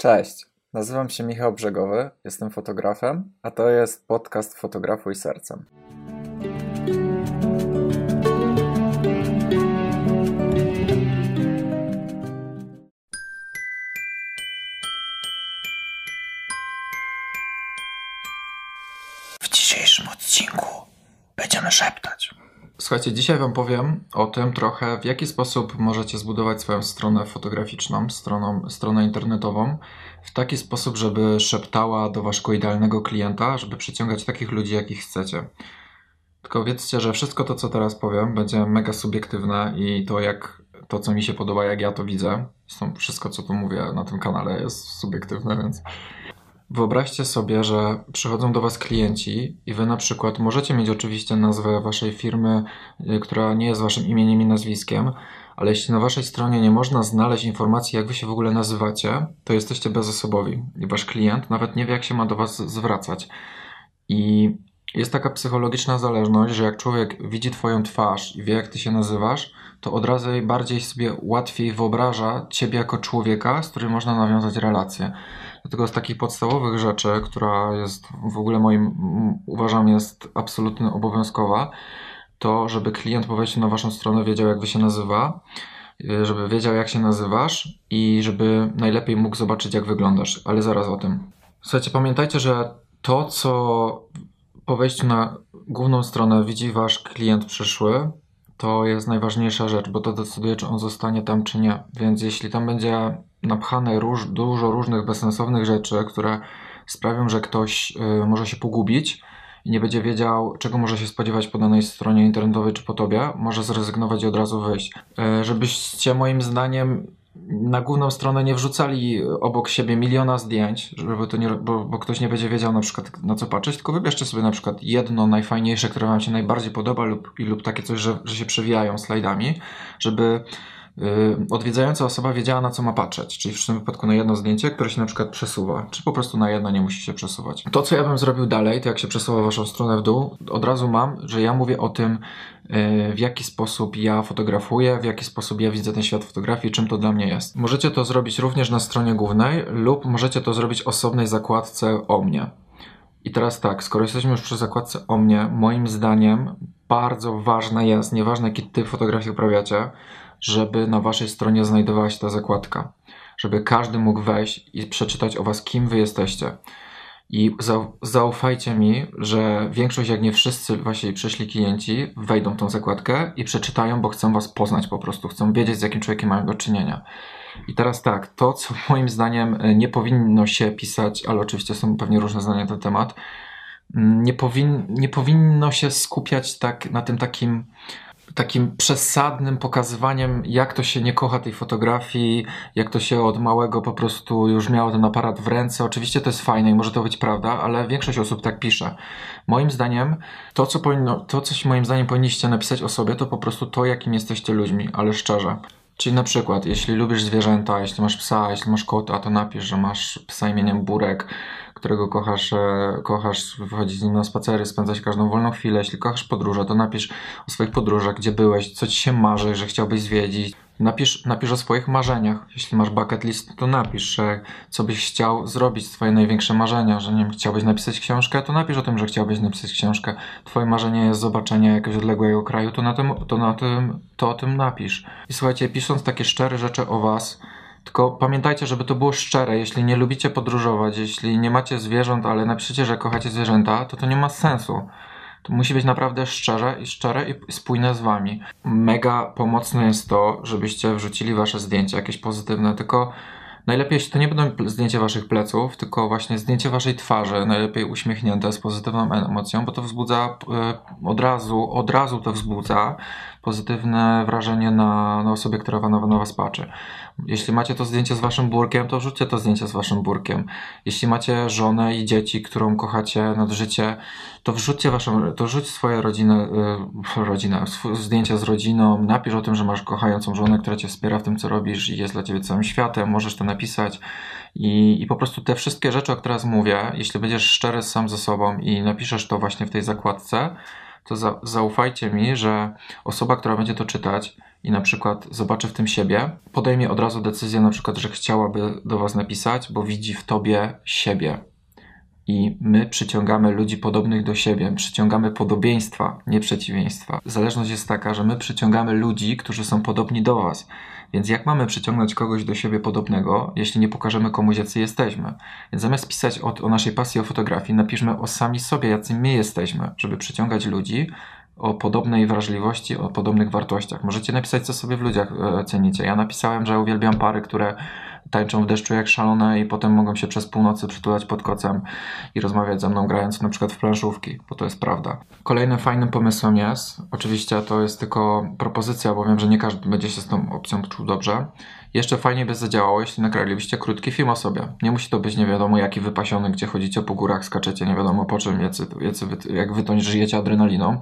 Cześć, nazywam się Michał Brzegowy, jestem fotografem, a to jest podcast Fotografuj Sercem. Słuchajcie, dzisiaj Wam powiem o tym trochę, w jaki sposób możecie zbudować swoją stronę fotograficzną, stroną, stronę internetową, w taki sposób, żeby szeptała do Waszego idealnego klienta, żeby przyciągać takich ludzi, jakich chcecie. Tylko wiedzcie, że wszystko to, co teraz powiem, będzie mega subiektywne i to, jak to, co mi się podoba, jak ja to widzę, zresztą wszystko, co tu mówię na tym kanale, jest subiektywne, więc Wyobraźcie sobie, że przychodzą do Was klienci i Wy na przykład możecie mieć oczywiście nazwę Waszej firmy, y, która nie jest Waszym imieniem i nazwiskiem, ale jeśli na Waszej stronie nie można znaleźć informacji, jak Wy się w ogóle nazywacie, to jesteście bezosobowi i Wasz klient nawet nie wie, jak się ma do Was zwracać. I jest taka psychologiczna zależność, że jak człowiek widzi Twoją twarz i wie, jak Ty się nazywasz, to od razu bardziej sobie łatwiej wyobraża Ciebie jako człowieka, z którym można nawiązać relacje. Dlatego z takich podstawowych rzeczy, która jest w ogóle moim, uważam, jest absolutnie obowiązkowa, to żeby klient po wejściu na Waszą stronę wiedział, jak Wy się nazywa, żeby wiedział, jak się nazywasz i żeby najlepiej mógł zobaczyć, jak wyglądasz. Ale zaraz o tym. Słuchajcie, pamiętajcie, że to, co po wejściu na główną stronę widzi Wasz klient przyszły, to jest najważniejsza rzecz, bo to decyduje, czy on zostanie tam, czy nie. Więc jeśli tam będzie napchane róż, dużo różnych bezsensownych rzeczy, które sprawią, że ktoś y, może się pogubić i nie będzie wiedział, czego może się spodziewać po danej stronie internetowej czy po tobie, może zrezygnować i od razu wyjść. Y, żebyście moim zdaniem na główną stronę nie wrzucali obok siebie miliona zdjęć, żeby to nie, bo, bo, ktoś nie będzie wiedział na przykład na co patrzeć, tylko wybierzcie sobie na przykład jedno najfajniejsze, które wam się najbardziej podoba lub, lub takie coś, że, że się przewijają slajdami, żeby odwiedzająca osoba wiedziała na co ma patrzeć, czyli w tym wypadku na jedno zdjęcie, które się na przykład przesuwa, czy po prostu na jedno nie musi się przesuwać. To, co ja bym zrobił dalej, to jak się przesuwa waszą stronę w dół, od razu mam, że ja mówię o tym, y, w jaki sposób ja fotografuję, w jaki sposób ja widzę ten świat fotografii, czym to dla mnie jest. Możecie to zrobić również na stronie głównej lub możecie to zrobić osobnej zakładce o mnie. I teraz tak, skoro jesteśmy już przy zakładce o mnie, moim zdaniem bardzo ważne jest, nieważne jaki typ fotografii uprawiacie, żeby na waszej stronie znajdowała się ta zakładka. Żeby każdy mógł wejść i przeczytać o was, kim wy jesteście. I zaufajcie mi, że większość, jak nie wszyscy wasi przyszli klienci wejdą w tą zakładkę i przeczytają, bo chcą was poznać po prostu, chcą wiedzieć, z jakim człowiekiem mają do czynienia. I teraz tak, to co moim zdaniem nie powinno się pisać, ale oczywiście są pewnie różne zdania na ten temat, nie, powin, nie powinno się skupiać tak na tym takim takim przesadnym pokazywaniem, jak to się nie kocha tej fotografii, jak to się od małego po prostu już miało ten aparat w ręce. Oczywiście to jest fajne i może to być prawda, ale większość osób tak pisze. Moim zdaniem, to co, powinno, to, co moim zdaniem powinniście napisać o sobie, to po prostu to, jakim jesteście ludźmi, ale szczerze. Czyli na przykład, jeśli lubisz zwierzęta, jeśli masz psa, jeśli masz kota, to napisz, że masz psa imieniem Burek, którego kochasz, e, kochasz wychodzić z nim na spacery, spędzać każdą wolną chwilę. Jeśli kochasz podróże, to napisz o swoich podróżach, gdzie byłeś, co ci się marzy, że chciałbyś zwiedzić. Napisz, napisz o swoich marzeniach. Jeśli masz bucket list, to napisz, co byś chciał zrobić, twoje największe marzenia, że nie chciałbyś napisać książkę, to napisz o tym, że chciałbyś napisać książkę. Twoje marzenie jest zobaczenie jakiegoś odległego kraju, to na tym, to na tym, to o tym napisz. I słuchajcie, pisząc takie szczere rzeczy o was, tylko pamiętajcie, żeby to było szczere. Jeśli nie lubicie podróżować, jeśli nie macie zwierząt, ale napiszecie, że kochacie zwierzęta, to to nie ma sensu. To musi być naprawdę szczerze i szczere i spójne z wami. Mega pomocne jest to, żebyście wrzucili wasze zdjęcia, jakieś pozytywne, tylko najlepiej, jeśli to nie będą zdjęcia waszych pleców, tylko właśnie zdjęcie waszej twarzy, najlepiej uśmiechnięte, z pozytywną emocją, bo to wzbudza e, od razu, od razu to wzbudza pozytywne wrażenie na, na osobie, która na, na was patrzy. Jeśli macie to zdjęcie z waszym burkiem, to wrzućcie to zdjęcie z waszym burkiem. Jeśli macie żonę i dzieci, którą kochacie nad życie, to wrzućcie waszą, to wrzuć swoje rodzinę, yy, rodzinę, zdjęcia z rodziną, napisz o tym, że masz kochającą żonę, która cię wspiera w tym, co robisz i jest dla ciebie całym światem, możesz to napisać. I, I po prostu te wszystkie rzeczy, o których teraz mówię, jeśli będziesz szczery sam ze sobą i napiszesz to właśnie w tej zakładce, to za, zaufajcie mi, że osoba, która będzie to czytać, i na przykład zobaczy w tym siebie, podejmie od razu decyzję na przykład, że chciałaby do Was napisać, bo widzi w Tobie siebie. I my przyciągamy ludzi podobnych do siebie, przyciągamy podobieństwa, nie przeciwieństwa. Zależność jest taka, że my przyciągamy ludzi, którzy są podobni do Was. Więc jak mamy przyciągnąć kogoś do siebie podobnego, jeśli nie pokażemy komuś, jacy jesteśmy? Więc zamiast pisać o, o naszej pasji o fotografii, napiszmy o sami sobie, jacy my jesteśmy, żeby przyciągać ludzi, o podobnej wrażliwości, o podobnych wartościach. Możecie napisać, co sobie w ludziach e, cenicie. Ja napisałem, że uwielbiam pary, które tańczą w deszczu jak szalone i potem mogą się przez północy przytulać pod kocem i rozmawiać ze mną grając na przykład w planszówki, bo to jest prawda. Kolejnym fajnym pomysłem jest, oczywiście to jest tylko propozycja, bo wiem, że nie każdy będzie się z tą opcją czuł dobrze, jeszcze fajnie by zadziałało, jeśli nagralibyście krótki film o sobie. Nie musi to być nie wiadomo jaki wypasiony, gdzie chodzicie po górach, skaczecie nie wiadomo po czym, jacy, jacy jak wy to żyjecie adrenaliną.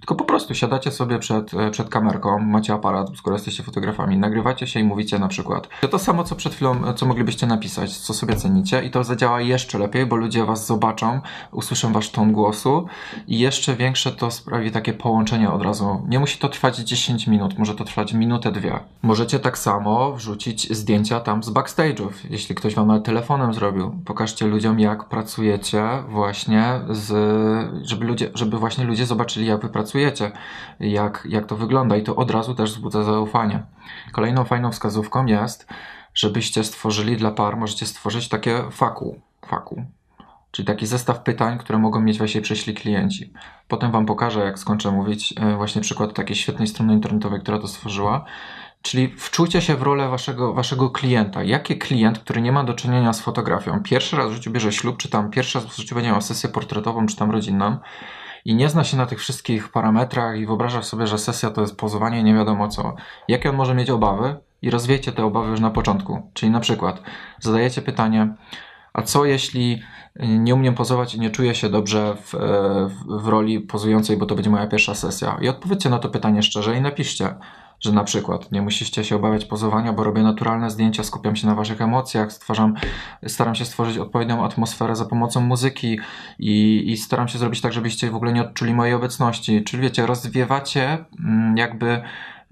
Tylko po prostu siadacie sobie przed, e, przed kamerką, macie aparat, skoro jesteście fotografami, nagrywacie się i mówicie na przykład to, to samo, co przed chwilą, e, co moglibyście napisać, co sobie cenicie i to zadziała jeszcze lepiej, bo ludzie was zobaczą, usłyszą wasz ton głosu i jeszcze większe to sprawi takie połączenie od razu. Nie musi to trwać 10 minut, może to trwać minutę, dwie. Możecie tak samo wrzucić wrzucić zdjęcia tam z backstage'ów, jeśli ktoś wam telefonem zrobił. Pokażcie ludziom, jak pracujecie właśnie z, żeby ludzie, żeby właśnie ludzie zobaczyli, jak wy pracujecie, jak, jak to wygląda i to od razu też wzbudza zaufanie. Kolejną fajną wskazówką jest, żebyście stworzyli dla par, możecie stworzyć takie faku, faku, czyli taki zestaw pytań, które mogą mieć właśnie przyszli klienci. Potem Wam pokażę, jak skończę mówić, e, właśnie przykład takiej świetnej strony internetowej, która to stworzyła. Czyli wczujcie się w rolę waszego, waszego klienta. Jaki klient, który nie ma do czynienia z fotografią, pierwszy raz w życiu bierze ślub, czy tam pierwszy raz w życiu będzie miał sesję portretową, czy tam rodzinną i nie zna się na tych wszystkich parametrach i wyobraża sobie, że sesja to jest pozowanie nie wiadomo co. Jakie on może mieć obawy? I rozwiejcie te obawy już na początku. Czyli na przykład zadajecie pytanie, a co jeśli nie umiem pozować i nie czuję się dobrze w, w, w roli pozującej, bo to będzie moja pierwsza sesja? I odpowiedzcie na to pytanie szczerze i napiszcie że na przykład nie musicie się obawiać pozowania, bo robię naturalne zdjęcia, skupiam się na waszych emocjach, stwarzam, staram się stworzyć odpowiednią atmosferę za pomocą muzyki i, i staram się zrobić tak, żebyście w ogóle nie odczuli mojej obecności. Czyli wiecie, rozwiewacie mm, jakby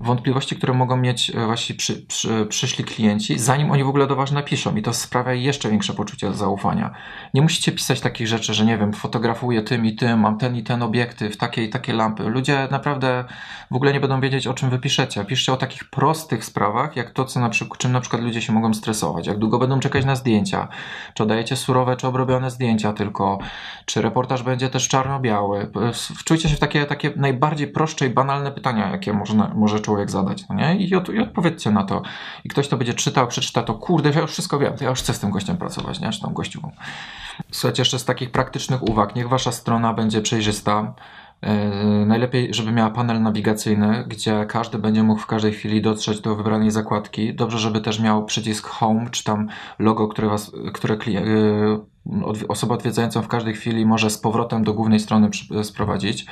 wątpliwości, które mogą mieć e, właśnie przy, przy, przyszli klienci, zanim oni w ogóle do Was napiszą i to sprawia jeszcze większe poczucie zaufania. Nie musicie pisać takich rzeczy, że nie wiem, fotografuję tym i tym, mam ten i ten obiektyw, takie i takie lampy. Ludzie naprawdę w ogóle nie będą wiedzieć, o czym wy piszecie. Piszcie o takich prostych sprawach, jak to, co na przykład, czym na przykład ludzie się mogą stresować, jak długo będą czekać na zdjęcia, czy dajecie surowe, czy obrobione zdjęcia tylko, czy reportaż będzie też czarno-biały. Wczujcie się w takie, takie najbardziej proste i banalne pytania, jakie można, może człowiek zadać, no nie? I, od, I odpowiedzcie na to. I ktoś to będzie czytał, przeczyta to, kurde, ja już wszystko wiem, ja już chcę z tym gościem pracować, nie? Czy tą gościową. Słuchajcie, jeszcze z takich praktycznych uwag, niech wasza strona będzie przejrzysta, Yy, najlepiej, żeby miała panel nawigacyjny, gdzie każdy będzie mógł w każdej chwili dotrzeć do wybranej zakładki. Dobrze, żeby też miał przycisk Home, czy tam logo, które, was, które yy, osoba odwiedzająca w każdej chwili może z powrotem do głównej strony sprowadzić.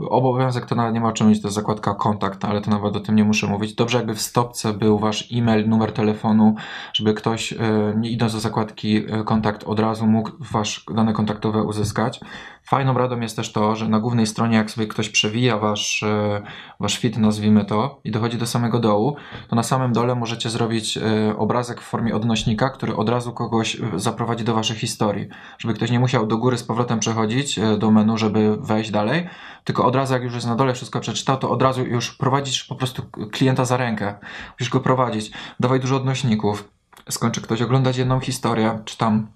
Obowiązek to nawet nie ma o czym mówić, to zakładka kontakt, ale to nawet o tym nie muszę mówić. Dobrze, jakby w stopce był wasz e-mail, numer telefonu, żeby ktoś, e, nie idąc do zakładki e, kontakt, od razu mógł wasz dane kontaktowe uzyskać. Fajną radą jest też to, że na głównej stronie, jak sobie ktoś przewija wasz, e, wasz fit, nazwijmy to, i dochodzi do samego dołu, to na samym dole możecie zrobić obrazek w formie odnośnika, który od razu kogoś zaprowadzi do waszej historii. Żeby ktoś nie musiał do góry z powrotem przechodzić do menu, żeby wejść dalej, tylko od razu jak już jest na dole wszystko przeczytał, to od razu już prowadzisz po prostu klienta za rękę. Musisz go prowadzić. Dawaj dużo odnośników. Skończy ktoś oglądać jedną historię, czy tam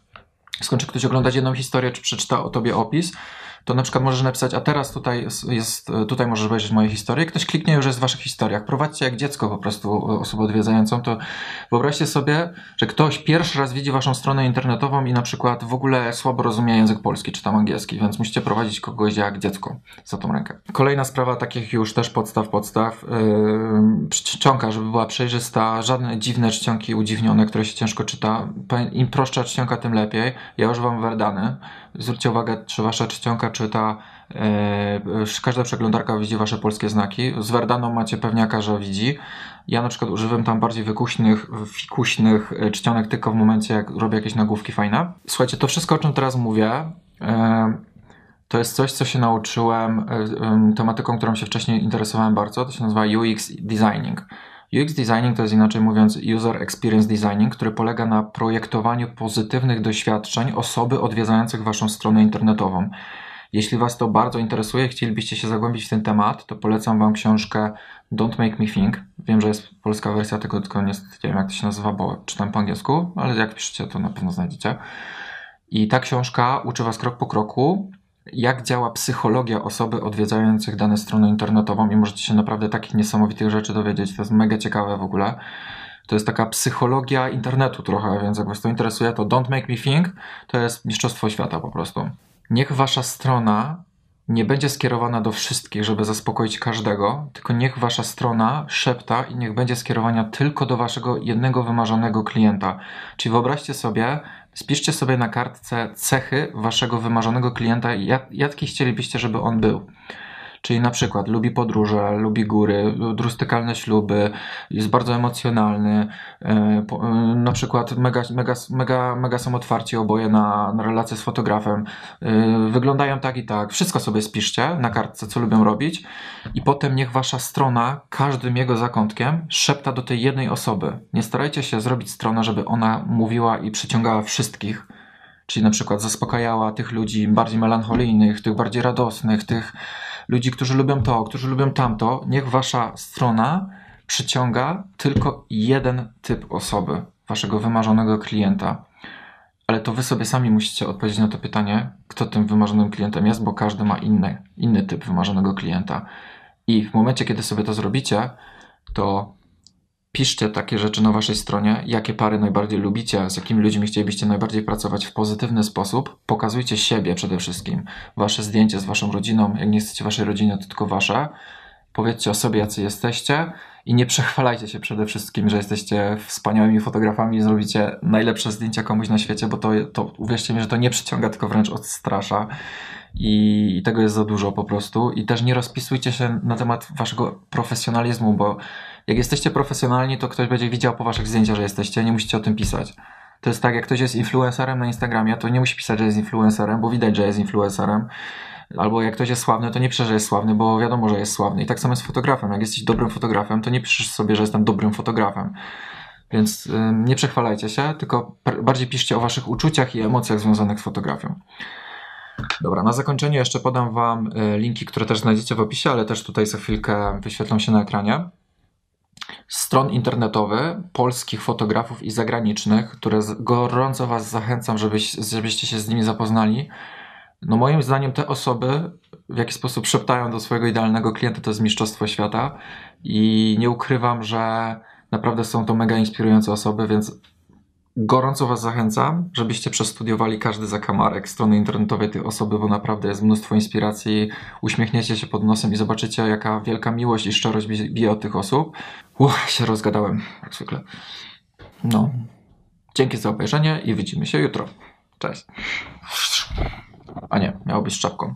skończy ktoś oglądać jedną historię, czy przeczyta o tobie opis, to na przykład możesz napisać, a teraz tutaj jest, tutaj możesz obejrzeć moje historie. Ktoś kliknie już jest w waszych historiach. Prowadźcie jak dziecko po prostu osobę odwiedzającą, to wyobraźcie sobie, że ktoś pierwszy raz widzi waszą stronę internetową i na przykład w ogóle słabo rozumie język polski czy tam angielski, więc musicie prowadzić kogoś jak dziecko za tą rękę. Kolejna sprawa takich już też podstaw, podstaw. Yy, czcionka, żeby była przejrzysta, żadne dziwne czcionki udziwnione, które się ciężko czyta. Im prostsza czcionka, tym lepiej. Ja używam Verdany. Zwróćcie uwagę, czy wasza czcionka czyta, e, każda przeglądarka widzi wasze polskie znaki. Z Verdaną macie pewniaka, że widzi. Ja na przykład używam tam bardziej wykuśnych, fikuśnych e, czcionek tylko w momencie, jak robię jakieś nagłówki fajne. Słuchajcie, to wszystko, o czym teraz mówię, e, To jest coś, co się nauczyłem tematyką, którą się wcześniej interesowałem bardzo. To się nazywa UX designing. UX designing to jest inaczej mówiąc user experience designing, który polega na projektowaniu pozytywnych doświadczeń osoby odwiedzających waszą stronę internetową. Jeśli Was to bardzo interesuje, chcielibyście się zagłębić w ten temat, to polecam Wam książkę Don't Make Me Think. Wiem, że jest polska wersja tego, tylko nie wiem jak to się nazywa, bo czytam po angielsku, ale jak piszecie, to na pewno znajdziecie. I ta książka uczy Was krok po kroku, jak działa psychologia osoby odwiedzających dane stronę internetową i możecie się naprawdę takich niesamowitych rzeczy dowiedzieć. To jest mega ciekawe w ogóle. To jest taka psychologia internetu trochę, więc jak Was to interesuje, to Don't Make Me Think to jest mistrzostwo świata po prostu. Niech Wasza strona nie będzie skierowana do wszystkich, żeby zaspokoić każdego, tylko niech wasza strona szepta i niech będzie skierowana tylko do waszego jednego wymarzonego klienta. Czyli wyobraźcie sobie, spiszcie sobie na kartce cechy waszego wymarzonego klienta, jak, jaki chcielibyście, żeby on był. Czyli na przykład lubi podróże, lubi góry, drustykalne śluby, jest bardzo emocjonalny, e, e, na przykład mega, mega, mega, mega są otwarci oboje na, na relacje z fotografem, e, wyglądają tak i tak. Wszystko sobie spiszcie na kartce, co lubią robić i potem niech wasza strona każdym jego zakątkiem szepta do tej jednej osoby. Nie starajcie się zrobić stronę, żeby ona mówiła i przyciągała wszystkich, czyli na przykład zaspokajała tych ludzi bardziej melancholijnych, tych bardziej radosnych, tych ludzi, którzy lubią to, którzy lubią tamto, niech wasza strona przyciąga tylko jeden typ osoby, waszego wymarzonego klienta. Ale to wy sobie sami musicie odpowiedzieć na to pytanie, kto tym wymarzonym klientem jest, bo każdy ma inny, inny typ wymarzonego klienta. I w momencie, kiedy sobie to zrobicie, to piszcie takie rzeczy na waszej stronie, jakie pary najbardziej lubicie, z jakimi ludźmi chcielibyście najbardziej pracować w pozytywny sposób. Pokazujcie siebie przede wszystkim, wasze zdjęcie z waszą rodziną. Jak nie chcecie waszej rodziny, to tylko wasze. Powiedzcie o sobie, jacy jesteście i nie przechwalajcie się przede wszystkim, że jesteście wspaniałymi fotografami i zrobicie najlepsze zdjęcia komuś na świecie, bo to, to uwierzcie mi, że to nie przyciąga, tylko wręcz odstrasza. I, I tego jest za dużo po prostu. I też nie rozpisujcie się na temat waszego profesjonalizmu, bo jak jesteście profesjonalni, to ktoś będzie widział po waszych zdjęciach, że jesteście, nie musicie o tym pisać. To jest tak, jak ktoś jest influencerem na Instagramie, to nie musi pisać, że jest influencerem, bo widać, że jest influencerem. Albo jak ktoś jest sławny, to nie pisze, że jest sławny, bo wiadomo, że jest sławny. I tak samo jest fotografem. Jak jesteś dobrym fotografem, to nie piszesz sobie, że jestem dobrym fotografem. Więc nie przechwalajcie się, tylko bardziej piszcie o waszych uczuciach i emocjach związanych z fotografią. Dobra, na zakończenie jeszcze podam Wam y, linki, które też znajdziecie w opisie, ale też tutaj za chwilkę wyświetlą się na ekranie stron internetowych polskich fotografów i zagranicznych, które gorąco Was zachęcam, żebyś, żebyście się z nimi zapoznali. No moim zdaniem te osoby w jaki sposób szeptają do swojego idealnego klienta to jest mistrzostwo świata i nie ukrywam, że naprawdę są to mega inspirujące osoby, więc Gorąco Was zachęcam, żebyście przestudiowali każdy zakamarek strony internetowej tej osoby, bo naprawdę jest mnóstwo inspiracji. Uśmiechniecie się pod nosem i zobaczycie, jaka wielka miłość i szczerość bije od tych osób. Uch, się rozgadałem, jak zwykle. No. Dzięki za obejrzenie i widzimy się jutro. Cześć. A nie, miało być z czapką.